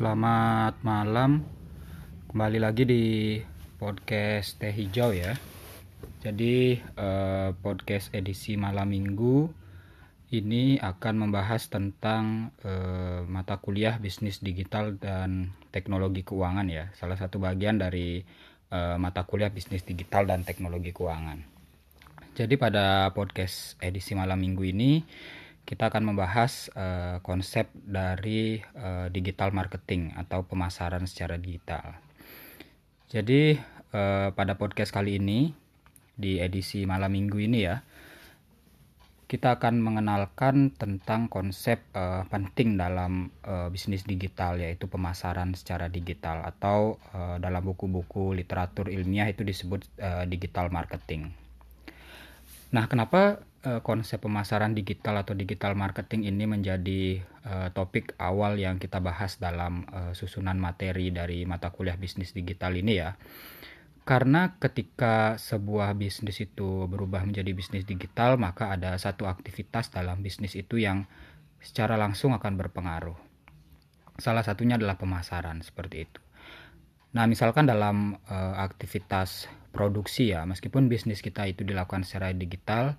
Selamat malam. Kembali lagi di podcast Teh Hijau ya. Jadi eh, podcast edisi malam Minggu ini akan membahas tentang eh, mata kuliah bisnis digital dan teknologi keuangan ya. Salah satu bagian dari eh, mata kuliah bisnis digital dan teknologi keuangan. Jadi pada podcast edisi malam Minggu ini kita akan membahas uh, konsep dari uh, digital marketing atau pemasaran secara digital. Jadi uh, pada podcast kali ini di edisi malam minggu ini ya, kita akan mengenalkan tentang konsep uh, penting dalam uh, bisnis digital yaitu pemasaran secara digital atau uh, dalam buku-buku literatur ilmiah itu disebut uh, digital marketing. Nah, kenapa uh, konsep pemasaran digital atau digital marketing ini menjadi uh, topik awal yang kita bahas dalam uh, susunan materi dari mata kuliah bisnis digital ini ya? Karena ketika sebuah bisnis itu berubah menjadi bisnis digital, maka ada satu aktivitas dalam bisnis itu yang secara langsung akan berpengaruh. Salah satunya adalah pemasaran seperti itu. Nah, misalkan dalam uh, aktivitas produksi ya, meskipun bisnis kita itu dilakukan secara digital,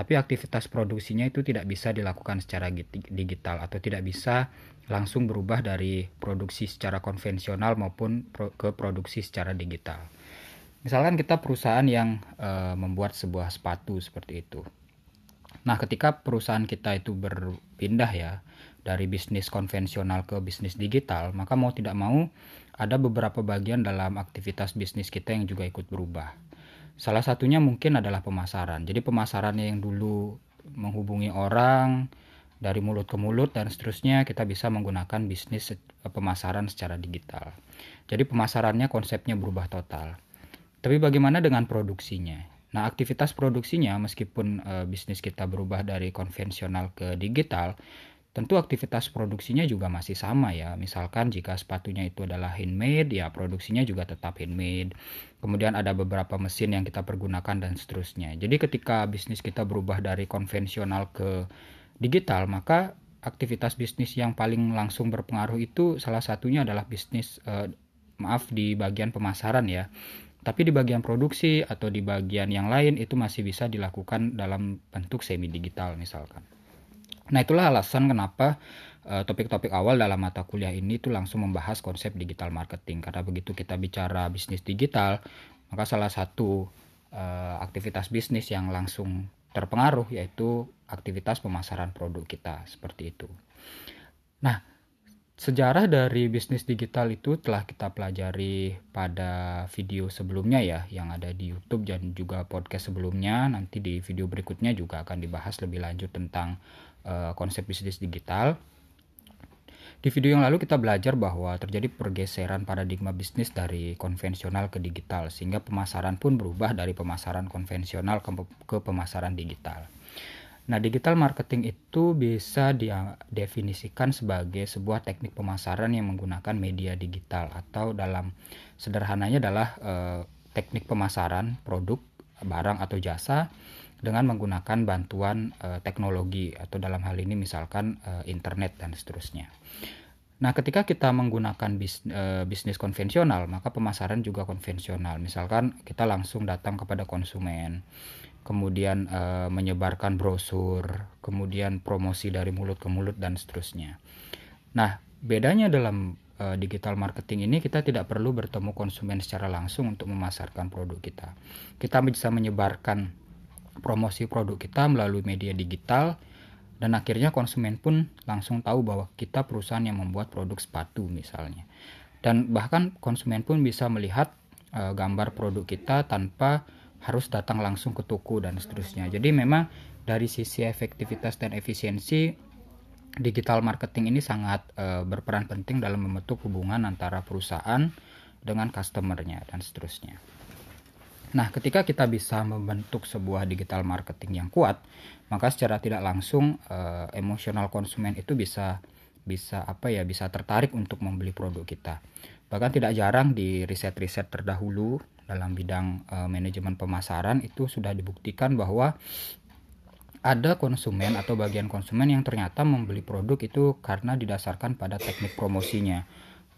tapi aktivitas produksinya itu tidak bisa dilakukan secara digital atau tidak bisa langsung berubah dari produksi secara konvensional maupun ke produksi secara digital. Misalkan kita perusahaan yang uh, membuat sebuah sepatu seperti itu. Nah, ketika perusahaan kita itu berpindah ya dari bisnis konvensional ke bisnis digital, maka mau tidak mau ada beberapa bagian dalam aktivitas bisnis kita yang juga ikut berubah. Salah satunya mungkin adalah pemasaran. Jadi pemasarannya yang dulu menghubungi orang dari mulut ke mulut dan seterusnya kita bisa menggunakan bisnis pemasaran secara digital. Jadi pemasarannya konsepnya berubah total. Tapi bagaimana dengan produksinya? Nah, aktivitas produksinya meskipun e, bisnis kita berubah dari konvensional ke digital, Tentu aktivitas produksinya juga masih sama ya. Misalkan jika sepatunya itu adalah handmade, ya produksinya juga tetap handmade. Kemudian ada beberapa mesin yang kita pergunakan dan seterusnya. Jadi ketika bisnis kita berubah dari konvensional ke digital, maka aktivitas bisnis yang paling langsung berpengaruh itu salah satunya adalah bisnis eh, maaf di bagian pemasaran ya. Tapi di bagian produksi atau di bagian yang lain itu masih bisa dilakukan dalam bentuk semi digital misalkan. Nah, itulah alasan kenapa eh, topik-topik awal dalam mata kuliah ini itu langsung membahas konsep digital marketing. Karena begitu kita bicara bisnis digital, maka salah satu uh, aktivitas bisnis yang langsung terpengaruh yaitu aktivitas pemasaran produk kita seperti itu. Nah, sejarah dari bisnis digital itu telah kita pelajari pada video sebelumnya ya yang ada di YouTube dan juga podcast sebelumnya. Nanti di video berikutnya juga akan dibahas lebih lanjut tentang uh, konsep bisnis digital. Di video yang lalu kita belajar bahwa terjadi pergeseran paradigma bisnis dari konvensional ke digital sehingga pemasaran pun berubah dari pemasaran konvensional ke, ke pemasaran digital. Nah, digital marketing itu bisa didefinisikan sebagai sebuah teknik pemasaran yang menggunakan media digital atau dalam sederhananya adalah eh, teknik pemasaran produk, barang atau jasa dengan menggunakan bantuan uh, teknologi atau dalam hal ini misalkan uh, internet dan seterusnya. Nah, ketika kita menggunakan bis, uh, bisnis konvensional, maka pemasaran juga konvensional. Misalkan kita langsung datang kepada konsumen, kemudian uh, menyebarkan brosur, kemudian promosi dari mulut ke mulut dan seterusnya. Nah, bedanya dalam uh, digital marketing ini kita tidak perlu bertemu konsumen secara langsung untuk memasarkan produk kita. Kita bisa menyebarkan promosi produk kita melalui media digital dan akhirnya konsumen pun langsung tahu bahwa kita perusahaan yang membuat produk sepatu misalnya. Dan bahkan konsumen pun bisa melihat e, gambar produk kita tanpa harus datang langsung ke toko dan seterusnya. Jadi memang dari sisi efektivitas dan efisiensi digital marketing ini sangat e, berperan penting dalam membentuk hubungan antara perusahaan dengan customernya dan seterusnya. Nah, ketika kita bisa membentuk sebuah digital marketing yang kuat, maka secara tidak langsung uh, emosional konsumen itu bisa bisa apa ya bisa tertarik untuk membeli produk kita. Bahkan tidak jarang di riset-riset terdahulu dalam bidang uh, manajemen pemasaran itu sudah dibuktikan bahwa ada konsumen atau bagian konsumen yang ternyata membeli produk itu karena didasarkan pada teknik promosinya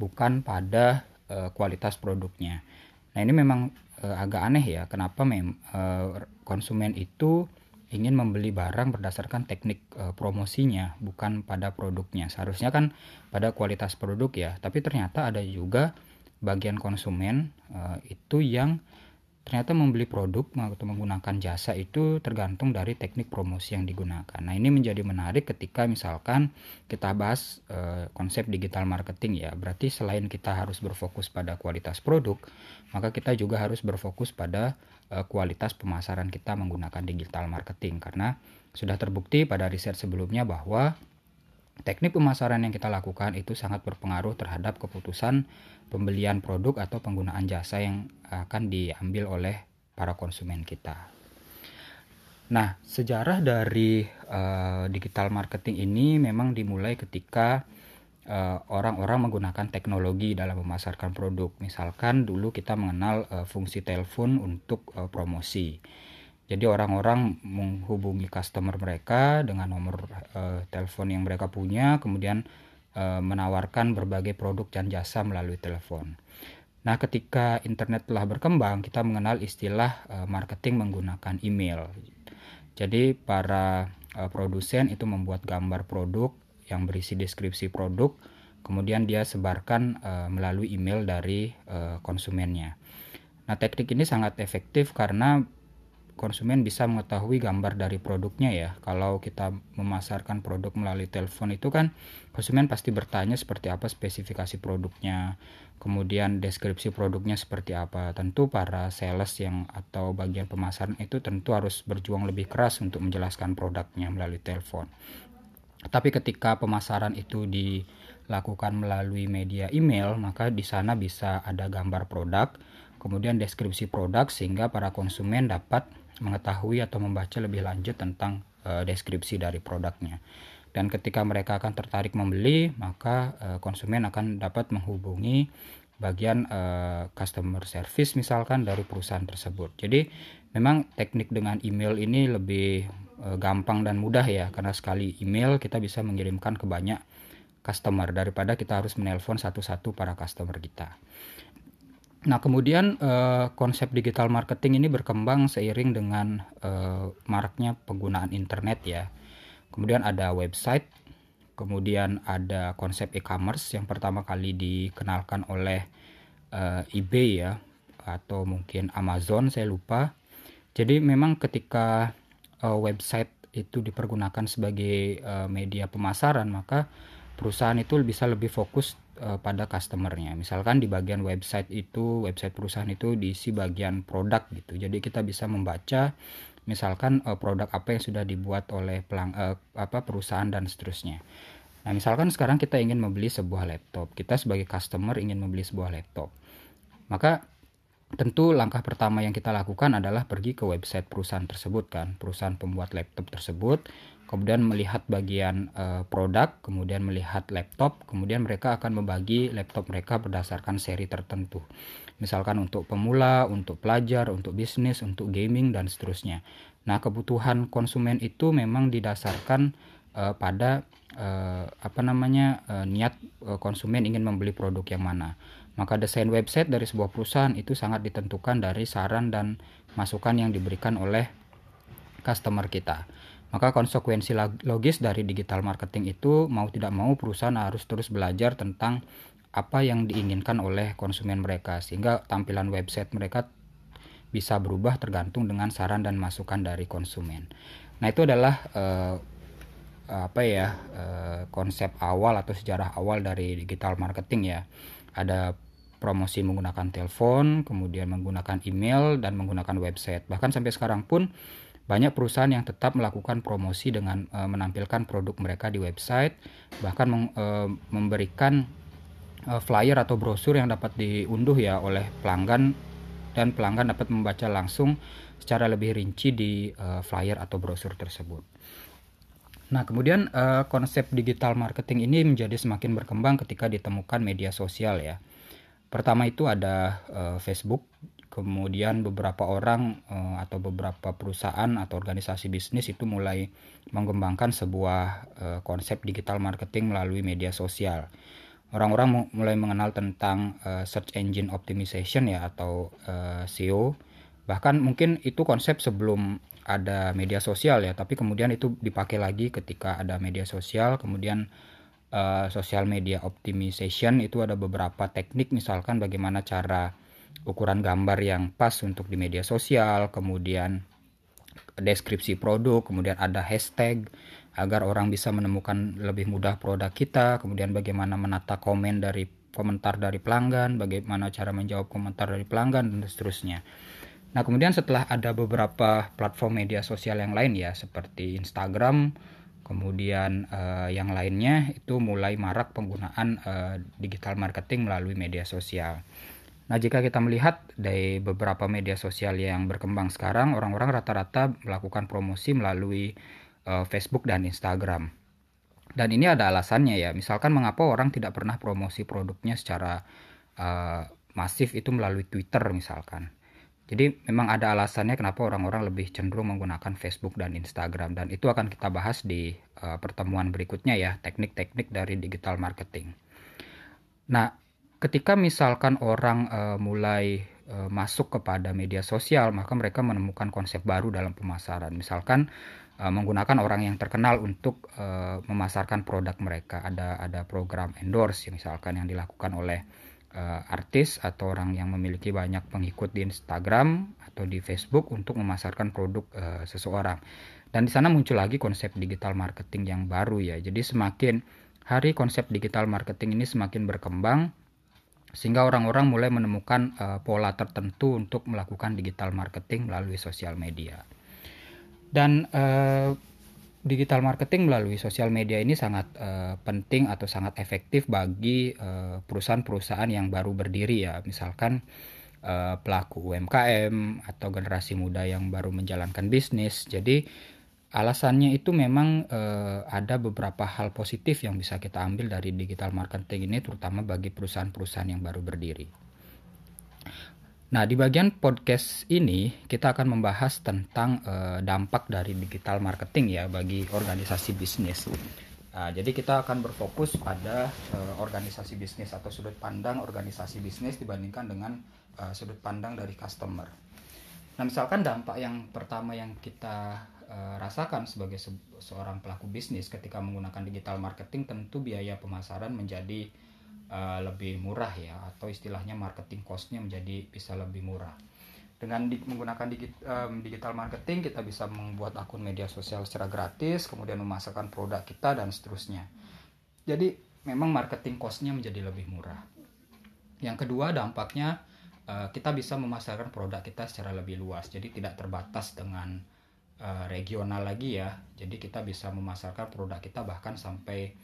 bukan pada uh, kualitas produknya. Nah ini memang uh, agak aneh ya, kenapa mem uh, konsumen itu ingin membeli barang berdasarkan teknik uh, promosinya, bukan pada produknya. Seharusnya kan pada kualitas produk ya, tapi ternyata ada juga bagian konsumen uh, itu yang ternyata membeli produk atau menggunakan jasa itu tergantung dari teknik promosi yang digunakan. Nah, ini menjadi menarik ketika misalkan kita bahas e, konsep digital marketing ya. Berarti selain kita harus berfokus pada kualitas produk, maka kita juga harus berfokus pada e, kualitas pemasaran kita menggunakan digital marketing karena sudah terbukti pada riset sebelumnya bahwa teknik pemasaran yang kita lakukan itu sangat berpengaruh terhadap keputusan pembelian produk atau penggunaan jasa yang akan diambil oleh para konsumen kita. Nah, sejarah dari uh, digital marketing ini memang dimulai ketika eh, orang-orang uh, menggunakan teknologi dalam memasarkan produk. Misalkan dulu kita mengenal uh, fungsi telepon untuk uh, promosi. Jadi orang-orang menghubungi customer mereka dengan nomor uh, telepon yang mereka punya, kemudian Eh, menawarkan berbagai produk dan jasa melalui telepon. Nah, ketika internet telah berkembang, kita mengenal istilah uh, marketing menggunakan email. Jadi, para uh, produsen itu membuat gambar produk yang berisi deskripsi produk, kemudian dia sebarkan uh, melalui email dari uh, konsumennya. Nah, teknik ini sangat efektif karena konsumen bisa mengetahui gambar dari produknya ya. Kalau kita memasarkan produk melalui telepon itu kan konsumen pasti bertanya seperti apa spesifikasi produknya, kemudian deskripsi produknya seperti apa. Tentu para sales yang atau bagian pemasaran itu tentu harus berjuang lebih keras untuk menjelaskan produknya melalui telepon. Tapi ketika pemasaran itu dilakukan melalui media email, maka di sana bisa ada gambar produk, kemudian deskripsi produk sehingga para konsumen dapat mengetahui atau membaca lebih lanjut tentang uh, deskripsi dari produknya. Dan ketika mereka akan tertarik membeli, maka uh, konsumen akan dapat menghubungi bagian uh, customer service misalkan dari perusahaan tersebut. Jadi memang teknik dengan email ini lebih uh, gampang dan mudah ya karena sekali email kita bisa mengirimkan ke banyak customer daripada kita harus menelpon satu-satu para customer kita. Nah, kemudian uh, konsep digital marketing ini berkembang seiring dengan uh, maraknya penggunaan internet ya. Kemudian ada website, kemudian ada konsep e-commerce yang pertama kali dikenalkan oleh uh, eBay ya atau mungkin Amazon saya lupa. Jadi memang ketika uh, website itu dipergunakan sebagai uh, media pemasaran maka perusahaan itu bisa lebih fokus uh, pada customernya. Misalkan di bagian website itu, website perusahaan itu diisi bagian produk gitu. Jadi kita bisa membaca misalkan uh, produk apa yang sudah dibuat oleh pelang, uh, apa perusahaan dan seterusnya. Nah, misalkan sekarang kita ingin membeli sebuah laptop. Kita sebagai customer ingin membeli sebuah laptop. Maka tentu langkah pertama yang kita lakukan adalah pergi ke website perusahaan tersebut kan, perusahaan pembuat laptop tersebut kemudian melihat bagian uh, produk, kemudian melihat laptop, kemudian mereka akan membagi laptop mereka berdasarkan seri tertentu. Misalkan untuk pemula, untuk pelajar, untuk bisnis, untuk gaming dan seterusnya. Nah, kebutuhan konsumen itu memang didasarkan uh, pada uh, apa namanya uh, niat uh, konsumen ingin membeli produk yang mana. Maka desain website dari sebuah perusahaan itu sangat ditentukan dari saran dan masukan yang diberikan oleh customer kita. Maka konsekuensi logis dari digital marketing itu mau tidak mau perusahaan harus terus belajar tentang apa yang diinginkan oleh konsumen mereka sehingga tampilan website mereka bisa berubah tergantung dengan saran dan masukan dari konsumen. Nah, itu adalah uh, apa ya uh, konsep awal atau sejarah awal dari digital marketing ya. Ada promosi menggunakan telepon, kemudian menggunakan email dan menggunakan website. Bahkan sampai sekarang pun banyak perusahaan yang tetap melakukan promosi dengan uh, menampilkan produk mereka di website, bahkan meng, uh, memberikan uh, flyer atau brosur yang dapat diunduh ya oleh pelanggan dan pelanggan dapat membaca langsung secara lebih rinci di uh, flyer atau brosur tersebut. Nah, kemudian uh, konsep digital marketing ini menjadi semakin berkembang ketika ditemukan media sosial ya. Pertama itu ada uh, Facebook kemudian beberapa orang uh, atau beberapa perusahaan atau organisasi bisnis itu mulai mengembangkan sebuah uh, konsep digital marketing melalui media sosial. orang-orang mulai mengenal tentang uh, search engine optimization ya atau SEO bahkan mungkin itu konsep sebelum ada media sosial ya tapi kemudian itu dipakai lagi ketika ada media sosial kemudian uh, social media optimization itu ada beberapa teknik misalkan bagaimana cara ukuran gambar yang pas untuk di media sosial kemudian deskripsi produk kemudian ada hashtag agar orang bisa menemukan lebih mudah produk kita, kemudian bagaimana menata komen dari komentar dari pelanggan, bagaimana cara menjawab komentar dari pelanggan dan seterusnya. Nah, kemudian setelah ada beberapa platform media sosial yang lain ya seperti Instagram, kemudian uh, yang lainnya itu mulai marak penggunaan uh, digital marketing melalui media sosial. Nah, jika kita melihat dari beberapa media sosial yang berkembang sekarang, orang-orang rata-rata melakukan promosi melalui uh, Facebook dan Instagram. Dan ini ada alasannya ya. Misalkan mengapa orang tidak pernah promosi produknya secara uh, masif itu melalui Twitter misalkan. Jadi memang ada alasannya kenapa orang-orang lebih cenderung menggunakan Facebook dan Instagram dan itu akan kita bahas di uh, pertemuan berikutnya ya, teknik-teknik dari digital marketing. Nah, ketika misalkan orang uh, mulai uh, masuk kepada media sosial, maka mereka menemukan konsep baru dalam pemasaran. Misalkan uh, menggunakan orang yang terkenal untuk uh, memasarkan produk mereka. Ada ada program endorse ya, misalkan yang dilakukan oleh uh, artis atau orang yang memiliki banyak pengikut di Instagram atau di Facebook untuk memasarkan produk uh, seseorang. Dan di sana muncul lagi konsep digital marketing yang baru ya. Jadi semakin hari konsep digital marketing ini semakin berkembang sehingga orang-orang mulai menemukan uh, pola tertentu untuk melakukan digital marketing melalui sosial media. Dan uh, digital marketing melalui sosial media ini sangat uh, penting atau sangat efektif bagi perusahaan-perusahaan yang baru berdiri ya. Misalkan uh, pelaku UMKM atau generasi muda yang baru menjalankan bisnis. Jadi alasannya itu memang uh, ada beberapa hal positif yang bisa kita ambil dari digital marketing ini terutama bagi perusahaan-perusahaan yang baru berdiri. Nah, di bagian podcast ini kita akan membahas tentang uh, dampak dari digital marketing ya bagi organisasi bisnis. Nah, jadi kita akan berfokus pada uh, organisasi bisnis atau sudut pandang organisasi bisnis dibandingkan dengan uh, sudut pandang dari customer. Nah, misalkan dampak yang pertama yang kita uh, rasakan sebagai se seorang pelaku bisnis. Ketika menggunakan digital marketing tentu biaya pemasaran menjadi uh, lebih murah ya atau istilahnya marketing costnya menjadi bisa lebih murah. Dengan di, menggunakan digit, um, digital marketing kita bisa membuat akun media sosial secara gratis kemudian memasarkan produk kita dan seterusnya. Jadi memang marketing costnya menjadi lebih murah. Yang kedua dampaknya uh, kita bisa memasarkan produk kita secara lebih luas jadi tidak terbatas dengan uh, regional lagi ya jadi kita bisa memasarkan produk kita bahkan sampai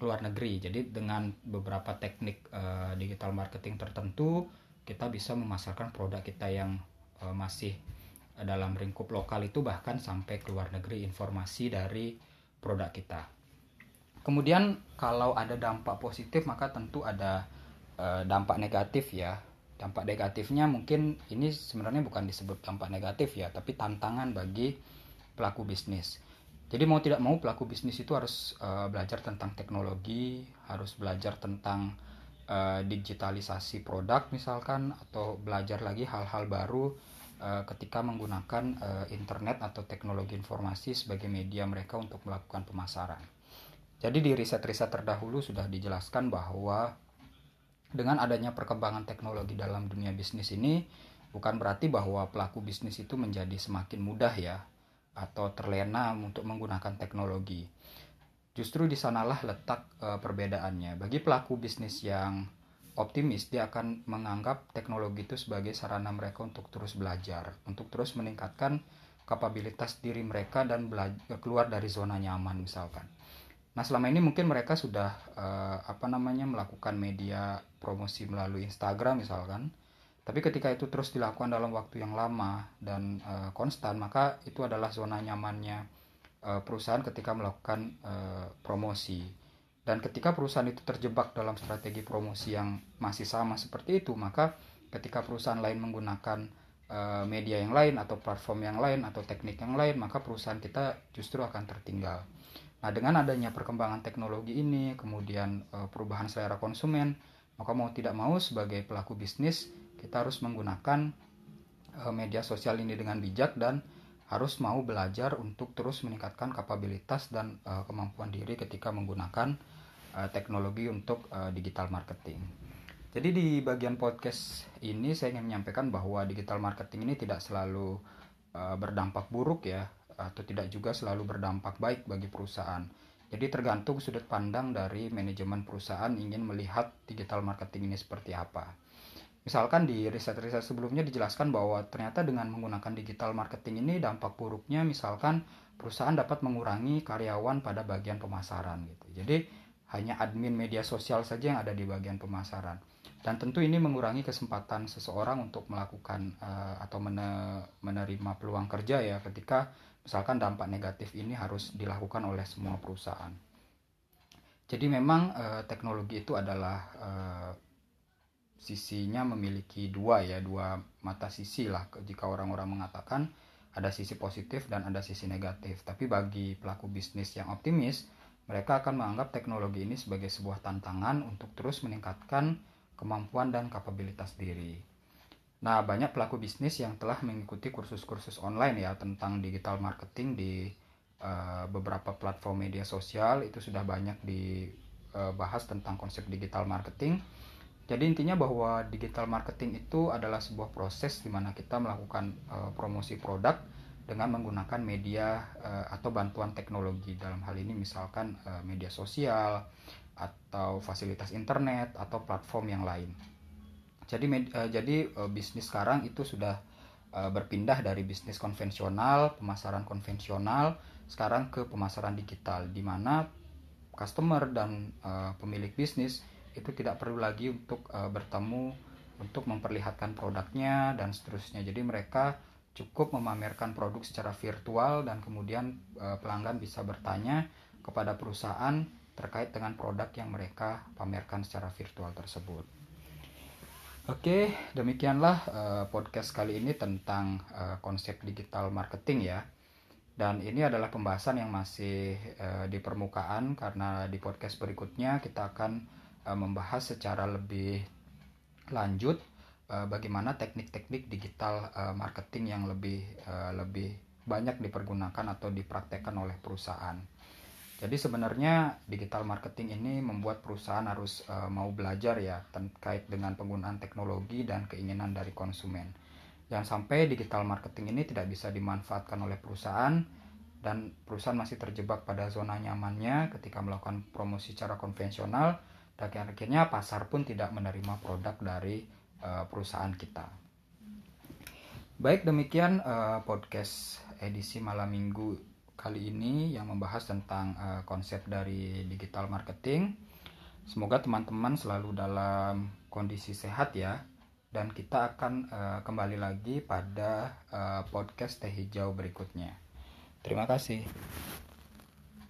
luar negeri. Jadi dengan beberapa teknik uh, digital marketing tertentu kita bisa memasarkan produk kita yang uh, masih dalam lingkup lokal itu bahkan sampai ke luar negeri informasi dari produk kita. Kemudian kalau ada dampak positif maka tentu ada uh, dampak negatif ya. Dampak negatifnya mungkin ini sebenarnya bukan disebut dampak negatif ya, tapi tantangan bagi pelaku bisnis jadi mau tidak mau pelaku bisnis itu harus uh, belajar tentang teknologi, harus belajar tentang uh, digitalisasi produk misalkan atau belajar lagi hal-hal baru uh, ketika menggunakan uh, internet atau teknologi informasi sebagai media mereka untuk melakukan pemasaran. Jadi di riset-riset terdahulu sudah dijelaskan bahwa dengan adanya perkembangan teknologi dalam dunia bisnis ini bukan berarti bahwa pelaku bisnis itu menjadi semakin mudah ya atau terlena untuk menggunakan teknologi. Justru di sanalah letak e, perbedaannya. Bagi pelaku bisnis yang optimis, dia akan menganggap teknologi itu sebagai sarana mereka untuk terus belajar, untuk terus meningkatkan kapabilitas diri mereka dan belajar, keluar dari zona nyaman misalkan. Nah, selama ini mungkin mereka sudah e, apa namanya melakukan media promosi melalui Instagram misalkan tapi ketika itu terus dilakukan dalam waktu yang lama dan uh, konstan, maka itu adalah zona nyamannya uh, perusahaan ketika melakukan uh, promosi. Dan ketika perusahaan itu terjebak dalam strategi promosi yang masih sama seperti itu, maka ketika perusahaan lain menggunakan media yang lain atau platform yang lain atau teknik yang lain, maka perusahaan kita justru akan tertinggal. Nah, dengan adanya perkembangan teknologi ini, kemudian perubahan selera konsumen, maka mau tidak mau sebagai pelaku bisnis kita harus menggunakan uh, media sosial ini dengan bijak dan harus mau belajar untuk terus meningkatkan kapabilitas dan uh, kemampuan diri ketika menggunakan uh, teknologi untuk digital marketing. Jadi di bagian podcast ini saya ingin menyampaikan bahwa digital marketing ini tidak selalu berdampak buruk ya atau tidak juga selalu berdampak baik bagi perusahaan. Jadi tergantung sudut pandang dari manajemen perusahaan ingin melihat digital marketing ini seperti apa. Misalkan di riset-riset sebelumnya dijelaskan bahwa ternyata dengan menggunakan digital marketing ini dampak buruknya misalkan perusahaan dapat mengurangi karyawan pada bagian pemasaran gitu. Jadi hanya admin media sosial saja yang ada di bagian pemasaran dan tentu ini mengurangi kesempatan seseorang untuk melakukan uh, atau menerima peluang kerja ya ketika misalkan dampak negatif ini harus dilakukan oleh semua perusahaan. Jadi memang uh, teknologi itu adalah uh, sisinya memiliki dua ya dua mata sisi lah jika orang-orang mengatakan ada sisi positif dan ada sisi negatif. Tapi bagi pelaku bisnis yang optimis, mereka akan menganggap teknologi ini sebagai sebuah tantangan untuk terus meningkatkan kemampuan dan kapabilitas diri. Nah, banyak pelaku bisnis yang telah mengikuti kursus-kursus online ya tentang digital marketing di uh, beberapa platform media sosial itu sudah banyak dibahas tentang konsep digital marketing. Jadi intinya bahwa digital marketing itu adalah sebuah proses di mana kita melakukan uh, promosi produk dengan menggunakan media uh, atau bantuan teknologi dalam hal ini misalkan uh, media sosial, atau fasilitas internet atau platform yang lain. Jadi uh, jadi uh, bisnis sekarang itu sudah uh, berpindah dari bisnis konvensional, pemasaran konvensional sekarang ke pemasaran digital di mana customer dan uh, pemilik bisnis itu tidak perlu lagi untuk uh, bertemu untuk memperlihatkan produknya dan seterusnya. Jadi mereka cukup memamerkan produk secara virtual dan kemudian uh, pelanggan bisa bertanya kepada perusahaan terkait dengan produk yang mereka pamerkan secara virtual tersebut. Oke, demikianlah uh, podcast kali ini tentang uh, konsep digital marketing ya. Dan ini adalah pembahasan yang masih uh, di permukaan karena di podcast berikutnya kita akan uh, membahas secara lebih lanjut uh, bagaimana teknik-teknik digital uh, marketing yang lebih lebih banyak dipergunakan atau dipraktekkan oleh perusahaan. Jadi sebenarnya digital marketing ini membuat perusahaan harus mau belajar ya terkait dengan penggunaan teknologi dan keinginan dari konsumen. Jangan sampai digital marketing ini tidak bisa dimanfaatkan oleh perusahaan dan perusahaan masih terjebak pada zona nyamannya ketika melakukan promosi secara konvensional dan akhirnya pasar pun tidak menerima produk dari uh, perusahaan kita. Baik demikian uh, podcast edisi malam minggu kali ini yang membahas tentang uh, konsep dari digital marketing. Semoga teman-teman selalu dalam kondisi sehat ya. Dan kita akan uh, kembali lagi pada uh, podcast Teh Hijau berikutnya. Terima kasih.